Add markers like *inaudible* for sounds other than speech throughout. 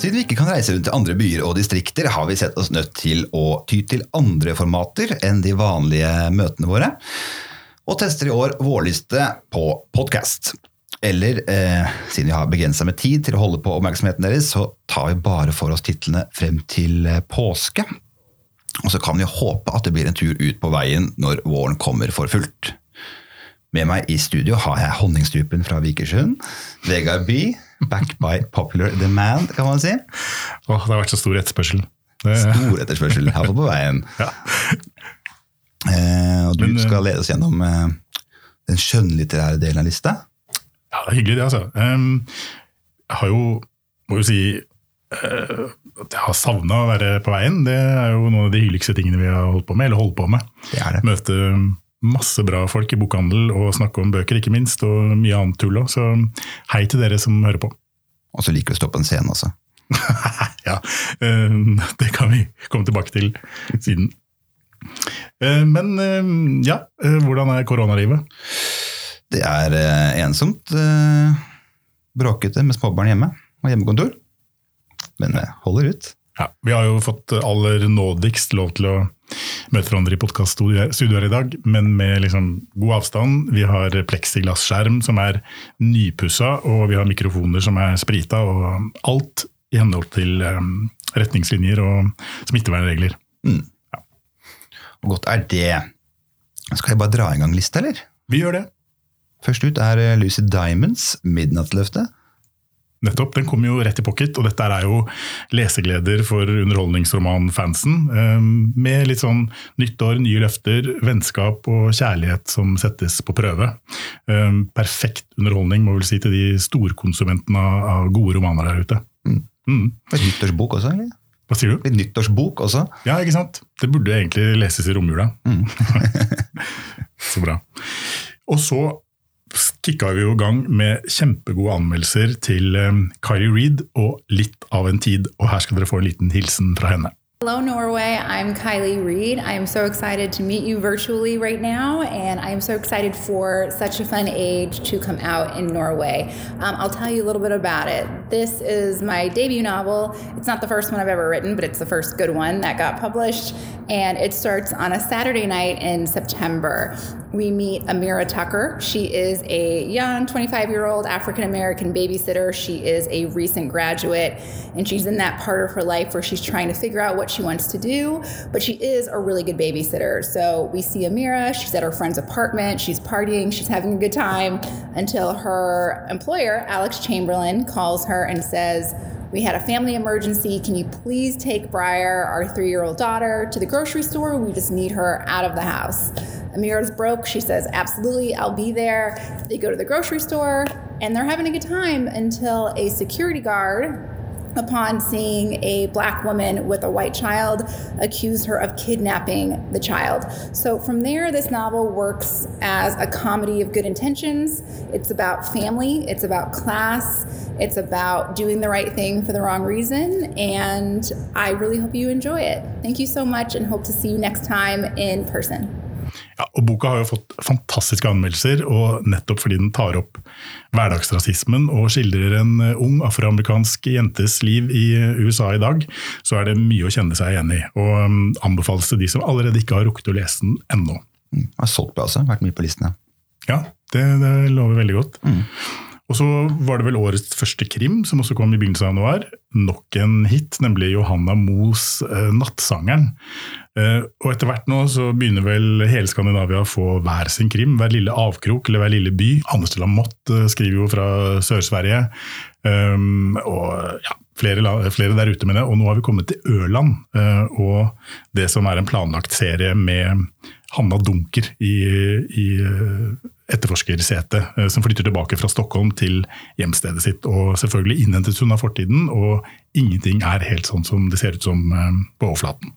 Siden vi ikke kan reise rundt til andre byer og distrikter, har vi sett oss nødt til å ty til andre formater enn de vanlige møtene våre, og tester i år vårliste på podkast. Eller, eh, siden vi har begrensa med tid til å holde på oppmerksomheten deres, så tar vi bare for oss titlene frem til eh, påske. Og så kan vi håpe at det blir en tur ut på veien når våren kommer for fullt. Med meg i studio har jeg honningstupen fra Vikersund, Vegard By, back by popular demand, kan man si. Åh, det har vært så stor etterspørsel. Det, Stor etterspørsel her på veien. *laughs* ja. Eh, og du Men, eh, skal lede oss gjennom eh, den skjønnlitterære delen av lista. ja, det er hyggelig det, altså. Um, jeg har jo, må jo si, eh, at jeg har savna å være på veien. Det er jo noen av de hyggeligste tingene vi har holdt på med, eller holdt på med. Det er det. Møte masse bra folk i bokhandel og snakke om bøker, ikke minst, og mye annet tull òg. Så hei til dere som hører på. Og så liker du å stå på en scene også. *laughs* ja, eh, det kan vi komme tilbake til siden. Eh, Men eh, ja, hvordan er koronalivet? Det er ensomt, bråkete med småbarn hjemme og hjemmekontor. Men det holder ut. Ja, vi har jo fått aller nådigst lov til å møte hverandre i podkaststudioer i dag, men med liksom god avstand. Vi har pleksiglasskjerm som er nypussa, og vi har mikrofoner som er sprita, og alt i henhold til eh, retningslinjer og smittevernregler. Og godt er det. Skal jeg bare dra i gang lista, eller? Vi gjør det. Først ut er eh, Lucy Diamonds, 'Midnattsløftet'. Nettopp, Den kom jo rett i pocket, og dette er jo lesegleder for underholdningsromanfansen. eh, Med litt sånn nyttår, nye løfter, vennskap og kjærlighet som settes på prøve. Eh, Perfekt underholdning må vel si til de storkonsumentene av gode romaner der ute. Mm. Litt nyttårsbok også, egentlig? Hva sier du? Litt nyttårsbok også. Ja, ikke sant? Det burde egentlig leses i romjula. *laughs* så bra. Og så kicka vi i gang med kjempegode anmeldelser til Kari Kylie Reed og Litt av en tid. Og her skal dere få en liten hilsen fra henne. Hello, Norway. I'm Kylie Reed. I am so excited to meet you virtually right now, and I am so excited for such a fun age to come out in Norway. Um, I'll tell you a little bit about it. This is my debut novel. It's not the first one I've ever written, but it's the first good one that got published, and it starts on a Saturday night in September. We meet Amira Tucker. She is a young 25 year old African American babysitter. She is a recent graduate, and she's in that part of her life where she's trying to figure out what she wants to do, but she is a really good babysitter. So we see Amira, she's at her friend's apartment, she's partying, she's having a good time until her employer, Alex Chamberlain, calls her and says, we had a family emergency. Can you please take Briar, our three year old daughter, to the grocery store? We just need her out of the house. Amira's broke. She says, Absolutely, I'll be there. They go to the grocery store and they're having a good time until a security guard upon seeing a black woman with a white child accuse her of kidnapping the child. So from there, this novel works as a comedy of good intentions. It's about family, it's about class, it's about doing the right thing for the wrong reason. And I really hope you enjoy it. Thank you so much and hope to see you next time in person. Ja, og Boka har jo fått fantastiske anmeldelser, og nettopp fordi den tar opp hverdagsrasismen og skildrer en ung afroamerikansk jentes liv i USA i dag, så er det mye å kjenne seg igjen i. Og um, anbefales til de som allerede ikke har rukket å lese den ennå. Mm. Har solgt bra også, vært mye på listene. Ja, det, det lover veldig godt. Og så var det vel årets første krim, som også kom i begynnelsen av januar. Nok en hit, nemlig Johanna Moes eh, 'Nattsangeren'. Eh, og etter hvert nå så begynner vel hele Skandinavia å få hver sin krim. Hver lille avkrok eller hver lille by. Anders de Lamotte eh, skriver jo fra Sør-Sverige. Um, og ja, flere, flere der ute med det. Og nå har vi kommet til Ørland, uh, og det som er en planlagt serie med Hanna Dunker i, i etterforskersetet, uh, som flytter tilbake fra Stockholm til hjemstedet sitt. Og selvfølgelig innhentet hun av fortiden, og ingenting er helt sånn som det ser ut som uh, på overflaten.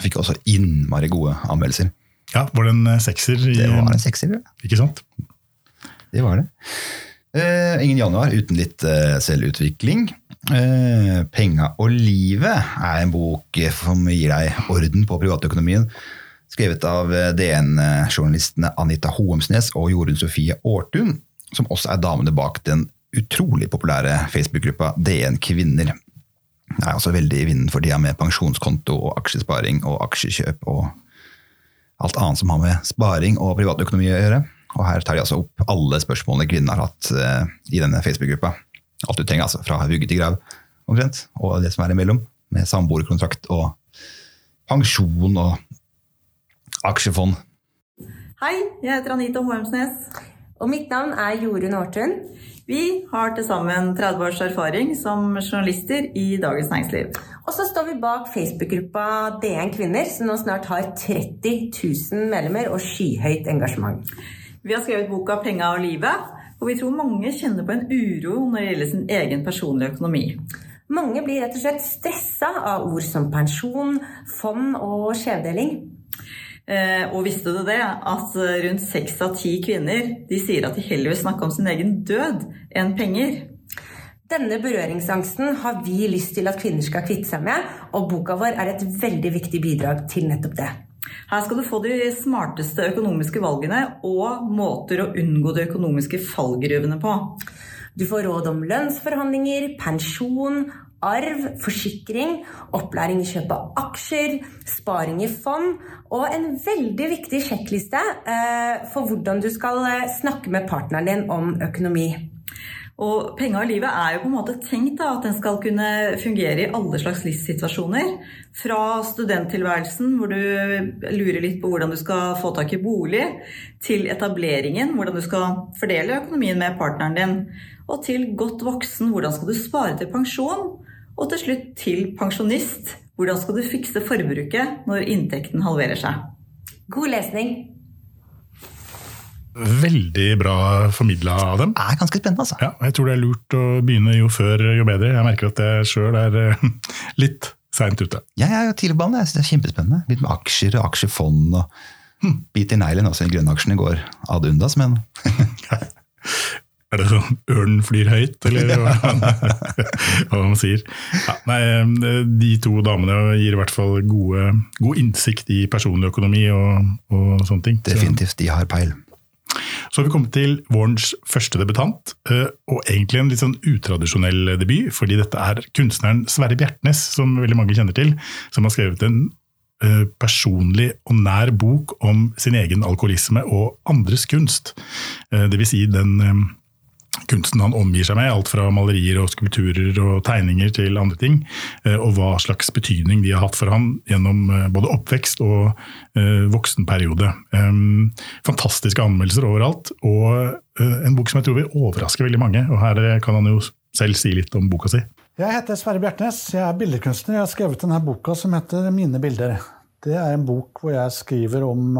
Fikk også innmari gode anmeldelser. Ja, var det en eh, sekser? I, Det var en sekser, ja. Ikke sant? Det var det. Uh, ingen januar uten litt uh, selvutvikling. Uh, Penga og livet er en bok som gir deg orden på privatøkonomien. Skrevet av DN-journalistene Anita Hoemsnes og Jorunn Sofie Aartun, som også er damene bak den utrolig populære Facebook-gruppa DN Kvinner. Er også veldig i vinden for tida med pensjonskonto og aksjesparing og aksjekjøp og alt annet som har med sparing og privatøkonomi å gjøre. Og her tar de altså opp alle spørsmålene kvinnen har hatt eh, i denne Facebook-gruppa. Alt du trenger, altså. Fra vugge til grav, omtrent. Og det som er imellom. Med samboerkontrakt og pensjon og aksjefond. Hei, jeg heter Anita Hoemsnes. Og mitt navn er Jorunn Aartun. Vi har til sammen 30 års erfaring som journalister i Dagens Næringsliv. Og så står vi bak Facebook-gruppa DN Kvinner, som nå snart har 30 000 medlemmer og skyhøyt engasjement. Vi har skrevet boka 'Penga og livet', og vi tror mange kjenner på en uro når det gjelder sin egen personlige økonomi. Mange blir rett og slett stressa av ord som pensjon, fond og skjevdeling. Eh, og visste du det, at rundt seks av ti kvinner de sier at de heller vil snakke om sin egen død enn penger? Denne berøringsangsten har vi lyst til at kvinner skal kvitte seg med, og boka vår er et veldig viktig bidrag til nettopp det. Her skal du få de smarteste økonomiske valgene og måter å unngå de økonomiske fallgruvene på. Du får råd om lønnsforhandlinger, pensjon, arv, forsikring, opplæring i kjøp av aksjer, sparing i fond og en veldig viktig sjekkliste eh, for hvordan du skal eh, snakke med partneren din om økonomi. Og penga og livet er jo på en måte tenkt da, at den skal kunne fungere i alle slags livssituasjoner. Fra studenttilværelsen, hvor du lurer litt på hvordan du skal få tak i bolig, til etableringen, hvordan du skal fordele økonomien med partneren din, og til godt voksen, hvordan skal du spare til pensjon, og til slutt til pensjonist, hvordan skal du fikse forbruket når inntekten halverer seg. God lesning. Veldig bra formidla av dem. Det er ganske spennende, altså. Ja, jeg tror det er lurt å begynne jo før jo bedre. Jeg merker at jeg sjøl er eh, litt seint ute. Jeg er jo tidlig på banen. Jeg synes det er kjempespennende. Litt med aksjer og aksjefond. og hm, Bit i neglen også. Grønnaksjene går ad undas, men *laughs* Er det sånn ørnen flyr høyt, eller *laughs* hva, hva man sier? Ja, nei, de to damene gir i hvert fall gode, god innsikt i personlig økonomi og, og sånne ting. definitivt, de har peil. Så har vi kommet til vårens første debutant, eh, og egentlig en litt sånn utradisjonell debut. Fordi dette er kunstneren Sverre Bjertnæs, som veldig mange kjenner til, som har skrevet en eh, personlig og nær bok om sin egen alkoholisme og andres kunst. Eh, det vil si den kunsten han omgir seg med, alt fra malerier og skulpturer og tegninger til andre ting, eh, og hva slags betydning de har hatt for han gjennom eh, både oppvekst og uh, voksenperiode. Fantastiske anmeldelser overalt, og en bok som jeg tror vil overraske veldig mange. og Her kan han jo selv si litt om boka si. Jeg heter Sverre Bjertnæs, jeg er billedkunstner. Jeg har skrevet denne boka som heter 'Mine bilder'. Det er en bok hvor jeg skriver om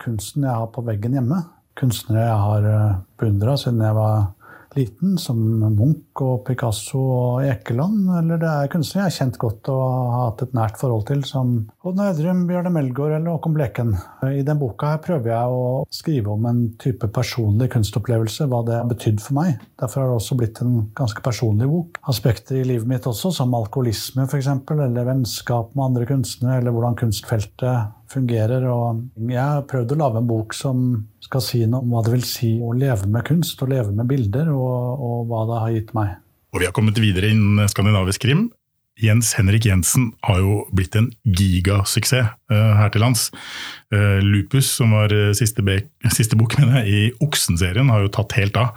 kunsten jeg har på veggen hjemme. Kunstnere jeg har beundra siden jeg var liten, som Munch og Picasso og Ekeland. Eller det er kunstnere jeg har kjent godt og har hatt et nært forhold til, som Odd Nødrum, Bjørne Melgaard eller Håkon Bleken. I den boka her prøver jeg å skrive om en type personlig kunstopplevelse, hva det har betydd for meg. Derfor har det også blitt en ganske personlig bok. Aspekter i livet mitt også, som alkoholisme f.eks., eller vennskap med andre kunstnere, eller hvordan kunstfeltet fungerer. Og jeg har prøvd å lage en bok som skal si noe om hva det vil si å leve med kunst og leve med bilder, og, og hva det har gitt meg. Og vi har kommet videre innen skandinavisk krim. Jens Henrik Jensen har jo blitt en gigasuksess uh, her til lands. Uh, Lupus, som var siste, siste, *laughs* siste, bok mener jeg, i Oksen-serien, har jo tatt helt av.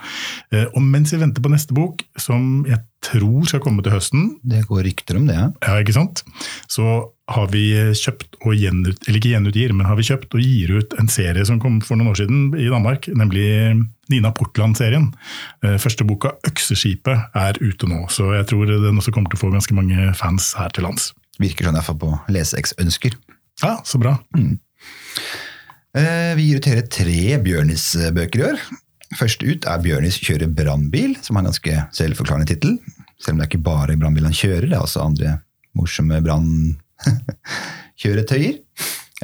og mens vi venter på neste bok, som jeg tror skal komme til høsten Det går rykter om det, ja. ja ikke sant? Så har vi kjøpt og gjenut, eller ikke gjenutgir, men har vi kjøpt og gir ut en serie som kom for noen år siden i Danmark, nemlig Nina Portland-serien. Eh, første boka, 'Økseskipet', er ute nå, så jeg tror den også kommer til å få ganske mange fans her til lands. Virker sånn iallfall på leseeksønsker. Ja, så bra. Mm. Eh, vi gir ut hele tre Bjørnis-bøker i år. Først ut er 'Bjørnis kjører brannbil', som har en ganske selvforklarende tittel. Selv om det er ikke bare brannbil han kjører, det er også andre morsomme brannkjøretøyer.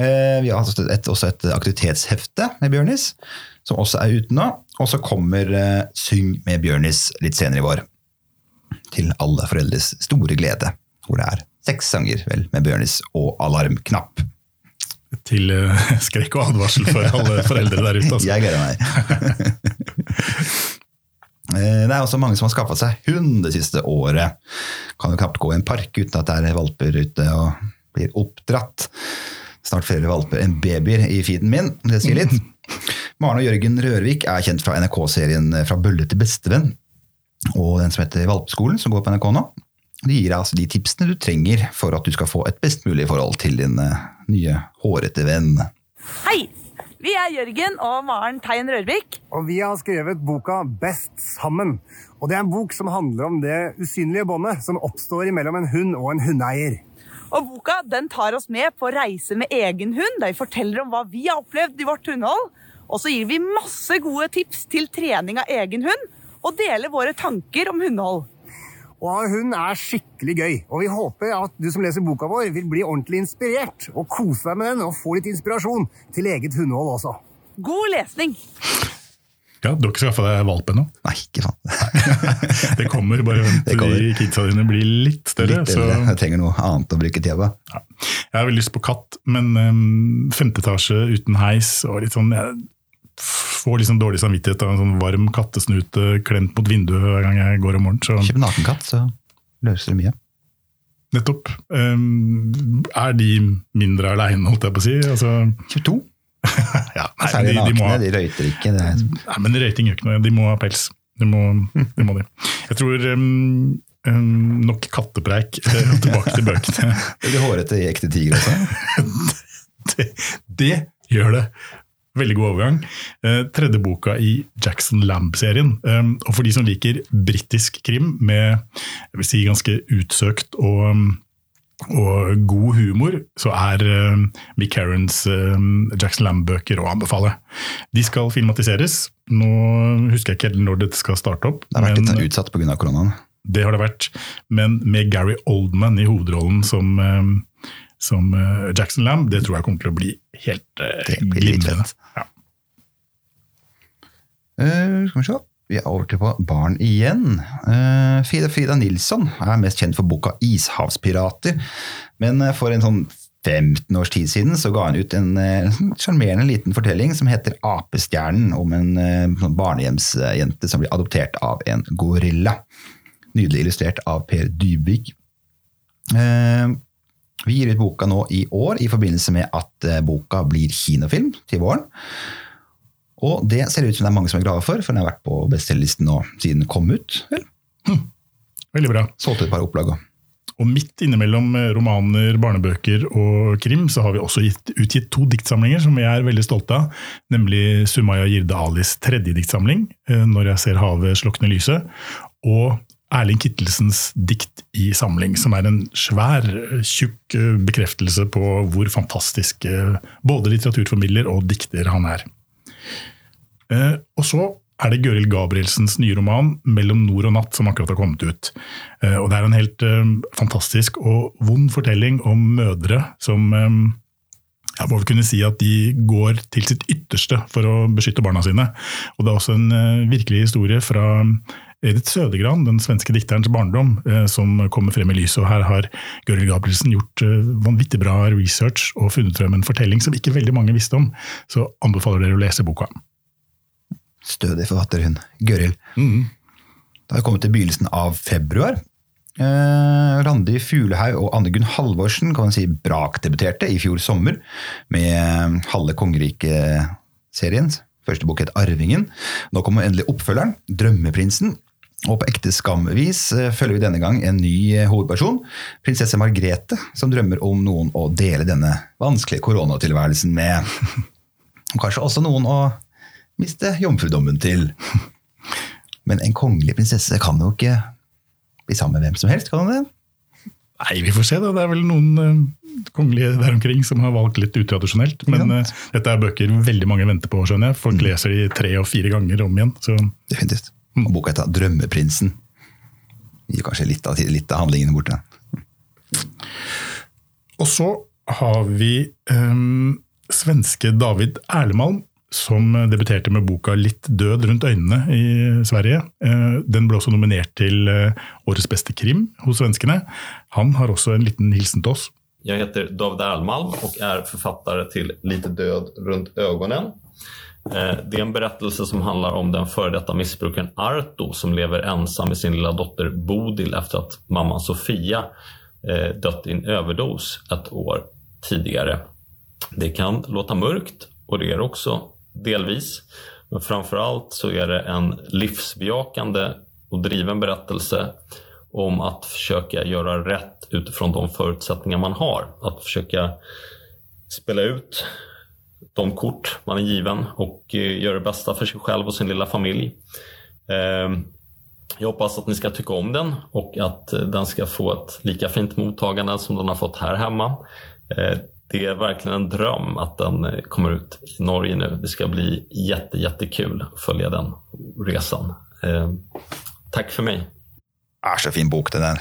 Eh, vi har også et, også et aktivitetshefte med Bjørnis, som også er ute nå. Og så kommer uh, Syng med Bjørnis litt senere i vår. Til alle foreldres store glede. Hvor det er seks sanger vel, med Bjørnis og alarmknapp. Til uh, skrekk og advarsel for alle foreldre der ute. Altså. *laughs* Jeg gleder meg. *laughs* Eh, Det er også mange som har skaffa seg hund det siste året. Kan jo knapt gå i en park uten at det er valper ute og blir oppdratt. Snart flere valper enn babyer i feeden min, det sier litt. *laughs* Maren og Jørgen Rørvik er kjent fra NRK-serien Fra bølle til bestevenn og den som heter Valpeskolen, som går på NRK nå. De gir deg altså de tipsene du trenger for at du skal få et best mulig forhold til din eh, nye hårete venn. Hei! Vi er Jørgen og Maren Tein Rørvik. Og vi har skrevet boka Best sammen. Og det er en bok som handler om det usynlige båndet som oppstår mellom en hund og en hundeeier. Og boka den tar oss med på reise med egen hund, vi forteller om hva vi har opplevd i vårt hundehold. Og så gir vi masse gode tips til trening av egen hund, og deler våre tanker om hundehold. Og hun er skikkelig gøy, og vi håper at du som leser boka vår vil bli ordentlig inspirert og kose deg med den og få litt inspirasjon til eget hundehold også. God lesning! Ja, Du har ikke skaffa deg valp ennå? Nei, ikke sant. *laughs* Det kommer, bare vent til de kidsa dine blir litt større. Litt så, eldre. Jeg trenger noe annet å bruke tida på. ja. Jeg har veldig lyst på katt, men um, femte etasje uten heis og litt sånn Jeg får sånn dårlig samvittighet av en sånn varm kattesnute klemt mot vinduet hver gang jeg går om morgenen. Kjøp nakenkatt, så løser det mye. nettopp. Um, er de mindre aleine, holdt jeg på å si? Altså, Kjøp to. *laughs* ja, nei, Særlig de, de nakne, ha de røyter ikke. Det er Nei, men røyting gjør ikke noe. De må ha pels. De må, de må de. Jeg tror um, um, nok kattepreik. eh, Tilbake til bøkene. *laughs* veldig hårete i ekte tiger også. *laughs* Det, det gjør det. Veldig god overgang. Eh, tredje boka i Jackson Lamb-serien. Um, og for de som liker britisk krim med jeg vil si, ganske utsøkt og, og god humor, så er um, Mick Herrons um, Jackson Lamb-bøker å anbefale. De skal filmatiseres. Nå husker jeg ikke helt når dette skal starte opp. Det har vært men- litt utsatt pga. koronaen. det har det vært, men med Gary Oldman i hovedrollen som, eh, som eh, Jackson Lamb, det tror jeg kommer til å bli helt eh, glimrende. Ja. Uh, skal vi se. Vi er over til på barn igjen. Uh, Frida Frida Nilsson er mest kjent for boka 'Ishavspirater'. Men for en sånn 15 års tid siden så ga hun ut en sånn sjarmerende liten fortelling som heter 'Apestjernen', om en sånn barnehjemsjente som blir adoptert av en gorilla. Nydelig illustrert av Per Dybvik. Eh, vi gir ut boka nå i år i forbindelse med at eh, boka blir kinofilm til våren. Og det ser ut som det er mange som er glade for, for den har vært på bestselgerlisten nå siden den kom ut. Vel, Veldig bra. solgte et par opplag òg. Og midt innimellom eh, romaner, barnebøker og krim, så har vi også gitt, utgitt to diktsamlinger som vi er veldig stolte av. Nemlig Sumaya Jirde Alis tredje diktsamling, eh, 'Når jeg ser havet slukne lyset', og Erling Kittelsens dikt i samling, som er en svær, tjukk eh, bekreftelse på hvor fantastisk eh, både litteraturformidler og dikter han er. Eh, Og så er det Gøril Gabrielsens nye roman 'Mellom nord og natt' som akkurat har kommet ut. Og det er en helt fantastisk og vond fortelling om mødre som jeg må vel kunne si at de går til sitt ytterste for å beskytte barna sine. Og det er også en virkelig historie fra Edith Sødegran, den svenske dikterens barndom, eh, som kommer frem i lyset. Og her har Gøril Gabrielsen gjort eh, vanvittig bra research og funnet frem en fortelling som ikke veldig mange visste om. Så anbefaler dere å lese boka. Stødig forfatter, hun. Gøril. Mm. Da har vi kommet til begynnelsen av februar. Eh, Randi Fuglehaug og Anne Gunn Halvorsen kan man si brakdebuterte i fjor sommer med Halve kongeriket-serien. Første bok het Arvingen. Nå kommer endelig oppfølgeren, Drømmeprinsen. Og på ekte skamvis eh, følger vi denne gang en ny eh, hovedperson, prinsesse Margrethe, som drømmer om noen å dele denne vanskelige koronatilværelsen med. *laughs* Og kanskje også noen å miste jomfrudommen til. *laughs* Men en kongelig prinsesse kan jo ikke bli sammen med hvem som helst, kan hun det? Nei, vi får se. da. Det er vel noen eh, kongelige der omkring som har valgt litt utradisjonelt. Men eh, dette er bøker veldig mange venter på, skjønner jeg. Folk leser de tre og fire ganger om igjen. Så Definitivt. Og boka heter 'Drømmeprinsen'. Gir kanskje litt av, litt av handlingene borte. Og så har vi um, svenske David Erlemalm, som debuterte med boka 'Litt død rundt øynene' i Sverige. Eh, Den ble også nominert til eh, Årets beste krim hos svenskene. Han har også en liten hilsen til oss. Jeg heter David Erlmalm og er forfatter til 'Litt død rundt ögonen. Eh, Det är en berättelse som handlar om den före detta missbrukaren Arto som lever ensam med sin lilla dotter Bodil efter att mamman Sofia eh, dött i en överdos ett år tidigare. Det kan låta mörkt och det är det också delvis. Men framförallt så är det en livsbejakande och driven berättelse om att försöka göra rätt utifrån de förutsättningar man har. Att försöka spela ut de kort man är given och eh, göra det bästa för sig själv och sin lilla familj. Eh, Jag hoppas att ni ska tycka om den och att eh, den ska få ett lika fint mottagande som den har fått här hemma. Eh, Det är verkligen en dröm att den kommer ut i Norge nu. Det ska bli jätte, jättekul att följa den resan. Eh, Tack för mig. Er så fin bok, den är.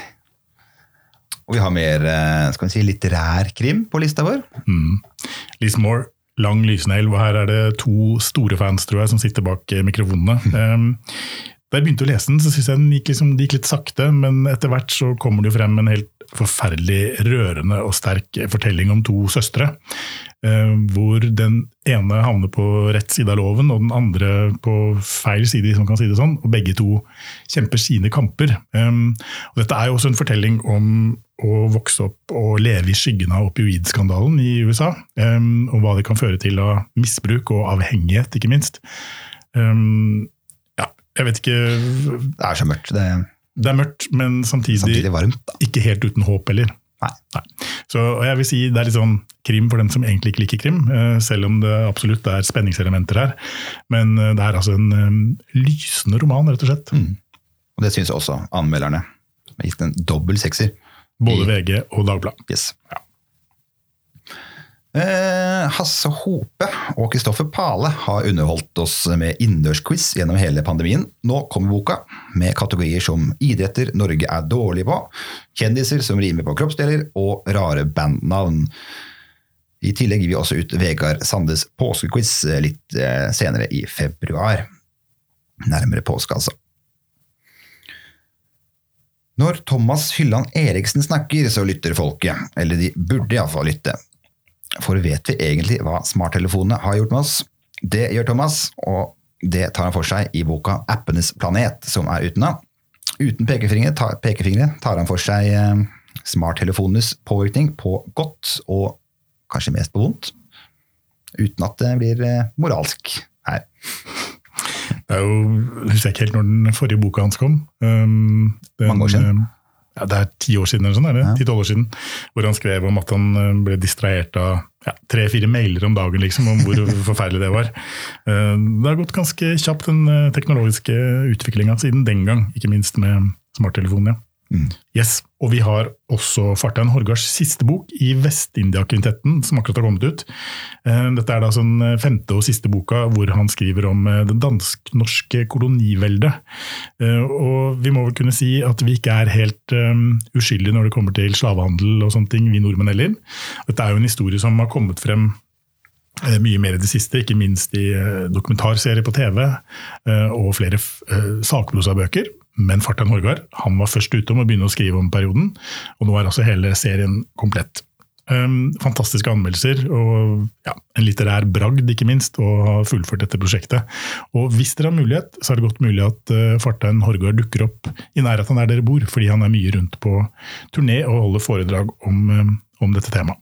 Og vi har mer skal vi si, litterær krim på lista vår. Liz Moore, lang lysnegl, og her er det to store fans tror jeg, som sitter bak eh, mikrofonene. Um, da jeg begynte å lese den, så synes jeg den gikk, liksom, det gikk litt sakte, men etter hvert så kommer det jo frem en helt forferdelig rørende og sterk fortelling om to søstre. eh, hvor den ene havner på rett side av loven, og den andre på feil side, hvis man kan si det sånn. Og begge to kjemper sine kamper. Um, og dette er jo også en fortelling om å vokse opp og leve i skyggen av opioidskandalen i USA. Um, og hva det kan føre til av misbruk og avhengighet, ikke minst. Um, ja, jeg vet ikke Det er så mørkt. Det Det er mørkt, men samtidig, samtidig varmt. da. ikke helt uten håp heller. Nei. Så og jeg vil si det er litt sånn krim for dem som egentlig ikke liker krim, eh, selv om det absolutt er spenningselementer her. Men eh, det er altså en um, lysende roman, rett og slett. Og det syns også anmelderne. Gitt en dobbel sekser. Både VG og Dagbladet. Yes. Eh, Hasse Hope og Kristoffer Pale har underholdt oss med innendørsquiz gjennom hele pandemien. Nå kommer boka, med kategorier som idretter Norge er dårlig på, kjendiser som rimer på kroppsdeler, og rare bandnavn. I tillegg gir vi også ut Vegard Sandes påskequiz eh, litt eh, senere i februar. Nærmere påske, altså. Når Thomas Hylland Eriksen snakker, så lytter folket. Eller de burde iallfall lytte. For vet vi egentlig hva smarttelefonene har gjort med oss? Det gjør Thomas, og det tar han for seg i boka Appenes planet, som er uten nå. Uten pekefingre tar, pekefingre tar han for seg eh, smarttelefonenes påvirkning på godt, og kanskje mest på vondt. Uten at det blir eh, moralsk her. Det er jo, jeg husker ikke helt når den forrige boka hans kom. Um, den, Mange år siden. eh, Ja, det er ti år siden, eller sånn, er det? Ti-tolv år siden. Hvor han skrev om at han eh, ble distrahert av ja, tre-fire mailer om dagen, liksom, om hvor *laughs* forferdelig det var. Eh, Det har gått ganske kjapt, den eh, teknologiske utviklinga siden den gang, ikke minst med smarttelefonen. Ja. Yes, Og vi har også Fartein Horgards siste bok i Vest-India-kvintetten, som akkurat har kommet ut. Eh, Dette er da sånn eh, femte og siste boka hvor han skriver om eh, det dansk-norske koloniveldet. Og vi må vel kunne si at vi ikke er helt uskyldige når det kommer til slavehandel og sånne ting, vi nordmenn heller. Dette er jo en historie som har kommet frem mye mer i det siste, ikke minst i dokumentarserier på TV og flere sakprosabøker. Men Fartein Horgard han var først ute om å begynne å skrive om perioden, og nå er altså hele serien komplett. Um, fantastiske anmeldelser og ja, en litterær bragd, ikke minst, å ha fullført dette prosjektet. Og hvis dere har mulighet, så er det godt mulig at uh, Fartein Horgard dukker opp i nærheten der dere bor, fordi han er mye rundt på turné og holder foredrag om, um, om dette temaet.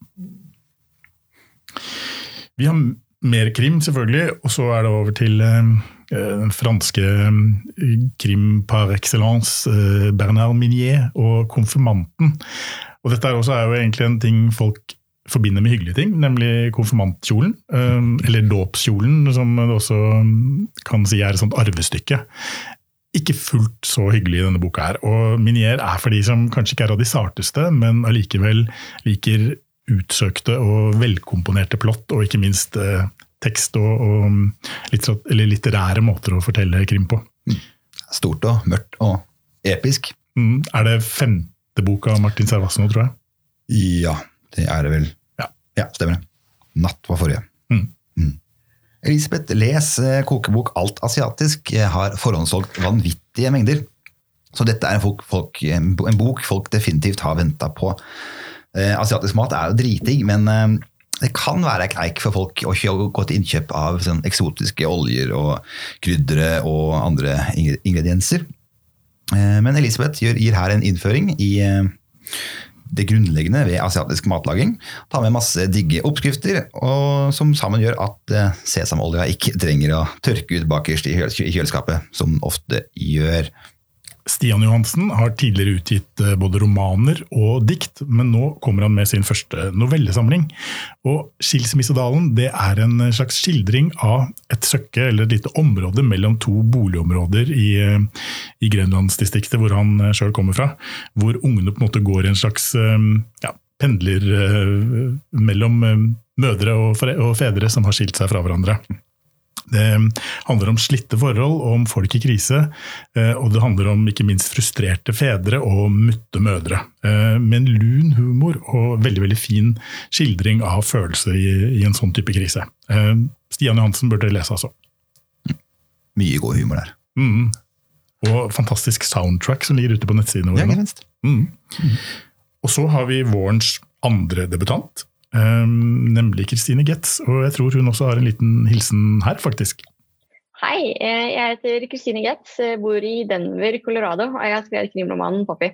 Vi har mer krim, selvfølgelig, og så er det over til eh, den franske eh, krim par excellence, eh, Bernard Minier og Konfirmanten. Og dette er også er jo egentlig en ting folk forbinder med hyggelige ting, nemlig konfirmantkjolen. eh, Eller dåpskjolen, som det også mm, kan si er et sånt arvestykke. Ikke fullt så hyggelig i denne boka her. Og Minier er for de som kanskje ikke er av de sarteste, men allikevel liker utsøkte og velkomponerte plott, og ikke minst eh, tekst og, og litter, eller litterære måter å fortelle krim på. Stort og mørkt og episk. Mm, er det femte boka av Martin Servasen, nå, tror jeg? Ja, det er det vel. Ja. stemmer det. Natt var forrige. Mm. Mm. Elisabeth Les eh, kokebok Alt asiatisk har forhåndssolgt vanvittige mengder. Så dette er en, folk, folk, en bok folk definitivt har venta på. Eh, asiatisk mat er jo driting, men eh, det kan være kneik for folk å gå til innkjøp av sånn eksotiske oljer og kryddere og andre ingredienser. Eh, Men Elisabeth gir, her en innføring i eh, det grunnleggende ved asiatisk matlaging. Tar med masse digge oppskrifter, som sammen gjør at eh, sesamolja ikke trenger å tørke ut bakerst i kjøleskapet, som den ofte gjør. Stian Johansen har tidligere utgitt eh, både romaner og dikt, men nå kommer han med sin første novellesamling. Og Skilsmissedalen det er en slags skildring av et søkke, eller et lite område mellom to boligområder i, eh, i Grenlandsdistriktet, hvor han sjøl kommer fra. Hvor ungene på en måte går i en slags eh, ja, pendler eh, mellom eh, mødre og fedre som har skilt seg fra hverandre. Det handler om slitte forhold om folk i krise. eh, Og det handler om ikke minst frustrerte fedre og mutte mødre. Eh, Med en lun humor og veldig veldig fin skildring av følelser i, i en sånn type krise. Eh, Stian Johansen burde lese, altså. Mye god humor der. Mm. Og fantastisk soundtrack som ligger ute på nettsidene våre. Ja, minst. Mm. Og så har vi vårens andre debutant, nemlig Kristine Getz. Og jeg tror hun også har en liten hilsen her, faktisk. Hei, eh, jeg heter Kristine Getz, eh, bor i Denver, Colorado, og jeg har skrevet krimromanen Poppy.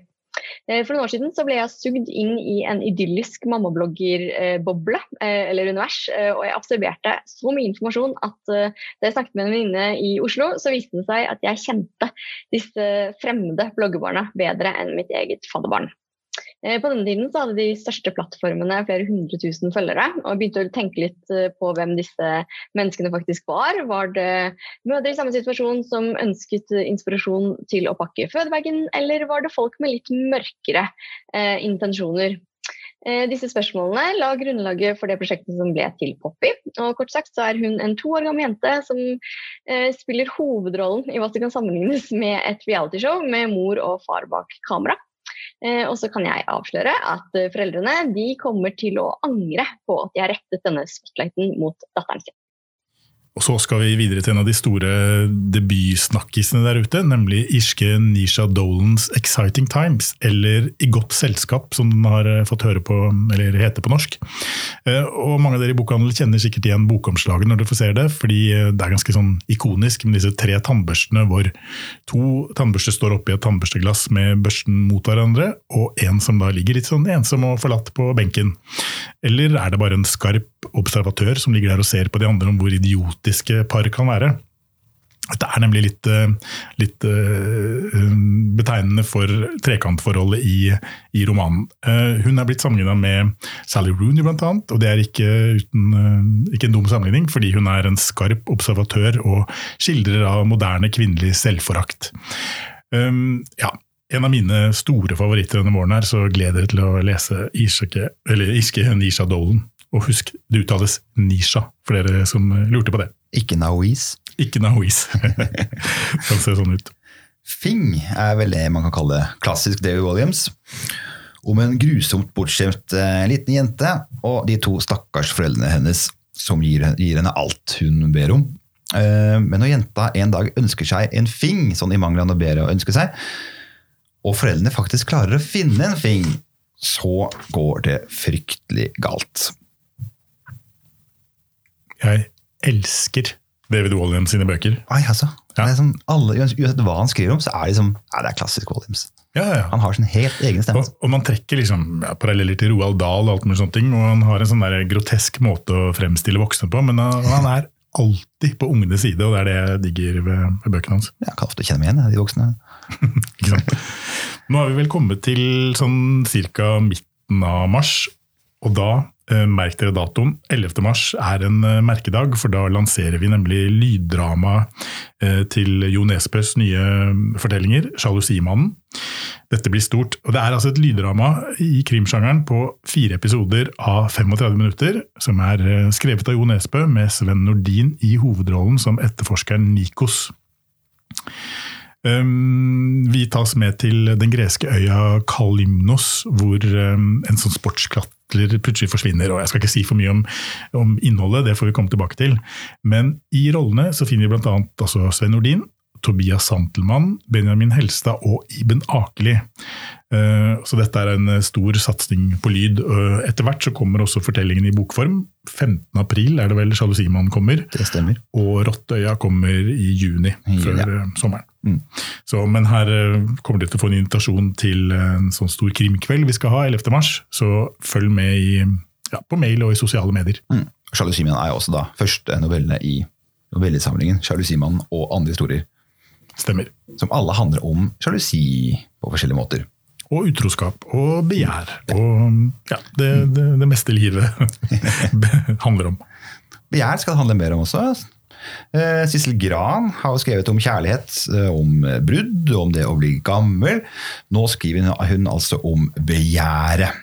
Eh, For noen år siden så ble jeg sugd inn i en idyllisk mammabloggerboble, eller univers, og jeg absorberte så mye informasjon at da jeg snakket med en venninne i Oslo, så viste det seg at jeg kjente disse fremmede bloggerbarna bedre enn mitt eget fadderbarn. Eh, På denne tiden så hadde de største plattformene flere hundre tusen følgere, og begynte å tenke litt eh, på hvem disse menneskene faktisk var. Var det mødre i samme situasjon som ønsket eh, inspirasjon til å pakke fødebagen, eller var det folk med litt mørkere eh, intensjoner? Disse spørsmålene la grunnlaget for det prosjektet som ble til Poppy. Og kort sagt så er hun en to år gammel jente som eh, spiller hovedrollen i hva som kan sammenlignes med et realityshow med mor og far bak kamera. Eh, og så kan jeg avsløre at eh, foreldrene de kommer til å angre på at de har rettet denne spotlighten mot datteren sin. Og så skal vi videre til en av de store debutsnakkisene der ute, nemlig irske Nisha Dolans Exciting Times, eller I godt selskap, som den har eh, fått høre på, eller heter på norsk. Eh, Og mange av dere i bokhandel kjenner sikkert igjen bokomslaget når dere se det, fordi eh, det er ganske sånn ikonisk med disse tre tannbørstene hvor to tannbørster står oppi et tannbørsteglass med børsten mot hverandre, og en som da ligger litt sånn ensom og forlatt på benken. Eller er det bare en skarp observatør som ligger der og ser på de andre om hvor idiotiske par kan være? Det er nemlig litt, eh, litt eh, betegnende for trekantforholdet i, i romanen. Eh, Hun er blitt sammenligna med Sally Rooney, blant annet, og det er ikke, uten, eh, ikke en dum sammenligning, fordi hun er en skarp observatør og skildrer av moderne kvinnelig selvforakt. Um, ja, en av mine store favoritter denne våren her, så gleder jeg til å lese Irske, irske Nisha Dolan. Og husk, det uttales Nisha, for dere som lurte på det. Ikke Naoise. Ikke Naois. *laughs* kan se sånn ut. Fing er vel det man kan kalle klassisk David Williams. Om en grusomt bortskjemt eh, liten jente og de to stakkars foreldrene hennes som gir, gir henne alt hun ber om. Eh, men når jenta en dag ønsker seg en fing, sånn i mangel av noe bedre å ønske seg, og foreldrene faktisk klarer å finne en fing, så går det fryktelig galt. Jeg elsker David Williams sine bøker. Ai, altså. Ja. Som alle, uansett hva han skriver om, så er det, som, ja, det er klassisk Williams. Ja, ja. Han har sin helt egen stemme. Og, og man trekker liksom paralleller til Roald Dahl, og alt mulig sånne ting, og han har en sånn der grotesk måte å fremstille voksne på, men han, han er alltid på ungenes side, og det er det jeg digger ved, ved bøkene hans. Jeg kan ofte kjenne meg igjen, de voksne. *laughs* Ikke sant? Nå har vi vel kommet til sånn cirka midten av mars, og da, eh, merk dere datoen, 11. mars er en eh, merkedag, for da lanserer vi nemlig lyddrama eh, til Jo Nesbøs nye fortellinger, 'Sjalusimannen'. Dette blir stort. Og det er altså et lyddrama i krimsjangeren på fire episoder av 35 minutter, som er eh, skrevet av Jo Nesbø med Sven Nordin i hovedrollen som etterforskeren Nikos. Um, vi tas med til den greske øya Kalymnos, hvor um, en sånn sportsklatrer plutselig forsvinner. og Jeg skal ikke si for mye om, om innholdet, det får vi komme tilbake til. Men i rollene så finner vi bl.a. Altså Sven Nordin, Tobias Santelmann, Benjamin Helstad og Iben Akeli. Uh, Så dette er en stor satsing på lyd. Uh, Etter hvert så kommer også fortellingen i bokform. 15. april er det vel Sjalusimannen kommer. Det stemmer. Og Rottøya kommer i juni, ja. før eh, sommeren. Mm. Så, men her eh, kommer dere til å få en invitasjon til en sånn stor krimkveld vi skal ha 11. mars. Så følg med i, ja, på mail og i sosiale medier. Mm. Sjalusimannen er jo også da første novelle i novellesamlingen 'Sjalusimannen og andre historier'. Stemmer. Som alle handler om sjalusi på forskjellige måter. Og utroskap og begjær. Og ja, det, det, det meste livet *laughs* handler om. Begjær skal det handle mer om også. Eh, Sissel Gran har skrevet om kjærlighet, eh, om brudd, om det å bli gammel. Nå skriver hun- altså om begjæret.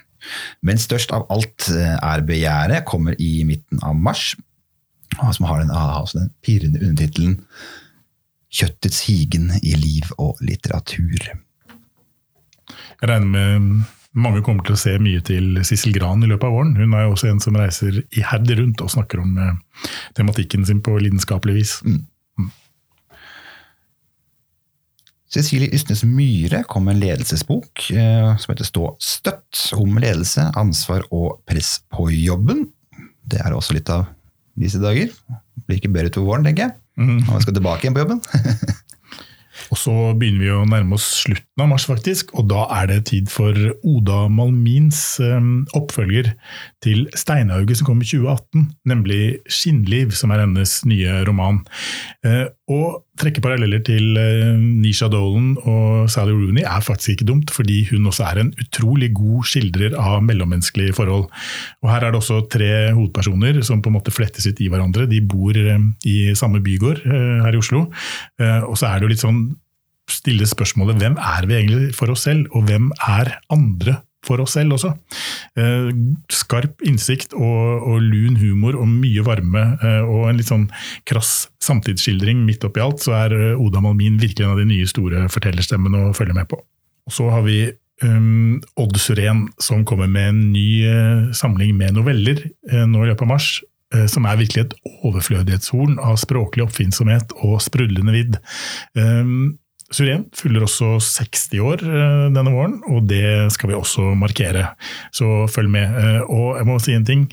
Men størst av alt eh, er begjæret, kommer i midten av mars, som har den, altså den pirrende undertittelen 'Kjøttets higen i liv og litteratur'. Jeg regner med mange kommer til å se mye til Sissel Gran i løpet av våren. Hun er jo også en som reiser iherdig rundt og snakker om eh, tematikken sin på lidenskapelig vis. Cecilie Ystnes Myhre kom med en ledelsesbok eh, som heter Stå støtt, om ledelse, ansvar og press på jobben. Det er også litt av disse dager. Blir ikke bedre utover våren, tenker jeg. Når man skal tilbake igjen på jobben. *laughs* Og så begynner vi å nærme oss slutten av mars, faktisk, og da er det tid for Oda Malmins eh, oppfølger til Steinhauget som kom i 2018, nemlig 'Skinnliv', som er hennes nye roman. Eh, og trekke paralleller til eh, Nisha Dolan og Sally Rooney er faktisk ikke dumt, fordi hun også er en utrolig god skildrer av mellommenneskelige forhold. Og her er det også tre hovedpersoner som på en måte flettes ut i hverandre. De bor i samme bygård her i Oslo. Og så er det jo litt sånn stille spørsmålet hvem er vi egentlig for oss selv, og hvem er andre for oss selv også. Eh, skarp innsikt og, og lun humor og mye varme eh, og en litt sånn krass samtidsskildring midt oppi alt, så er eh, Oda Malmin virkelig en av de nye store fortellerstemmene å følge med på. Og så har vi um, Odd Suren som kommer med en ny eh, samling med noveller eh, nå i løpet av mars. eh, Som er virkelig et overflødighetshorn av språklig oppfinnsomhet og sprudlende vidd. Um, Surén fyller også 60 år eh, denne våren, og det skal vi også markere. Så følg med. Eh, Og jeg må si en ting.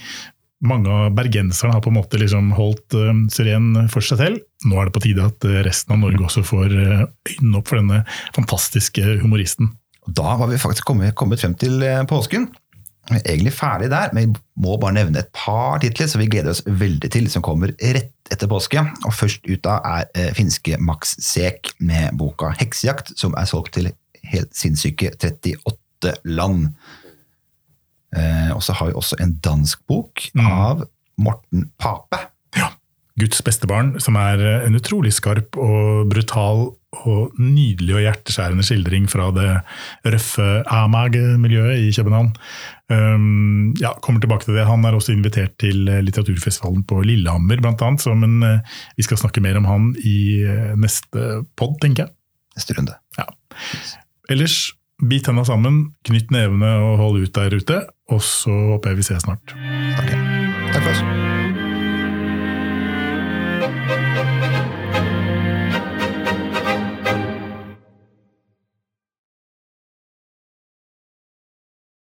Mange av bergenserne har på en måte liksom holdt uh, for seg selv. Nå er det på tide at eh, resten av Norge også får eh, øynene opp for denne fantastiske humoristen. Da var vi faktisk kommet, frem til eh, påsken. Vi er egentlig ferdig der, men vi må bare nevne et par titler som vi gleder oss veldig til, som kommer rett etter påske. Og først ut da er eh, finske Max Sek med boka 'Heksejakt', som er solgt til helt sinnssyke 38 land. Eh, og så har vi også en dansk bok av Morten Pape. Ja. Guds beste barn, som er eh, en utrolig skarp og brutal og nydelig og hjerteskjærende skildring fra det røffe Amag-miljøet i København. Um, ja, kommer tilbake til det. Han er også invitert til eh, litteraturfestivalen på Lillehammer, blant annet. Så, men uh, vi skal snakke mer om han i uh, neste pod, tenker jeg. Neste runde. Ja. Ellers, bit tenna sammen, knytt nevene og hold ut der ute. Og så håper jeg vi ses snart. Takk for oss.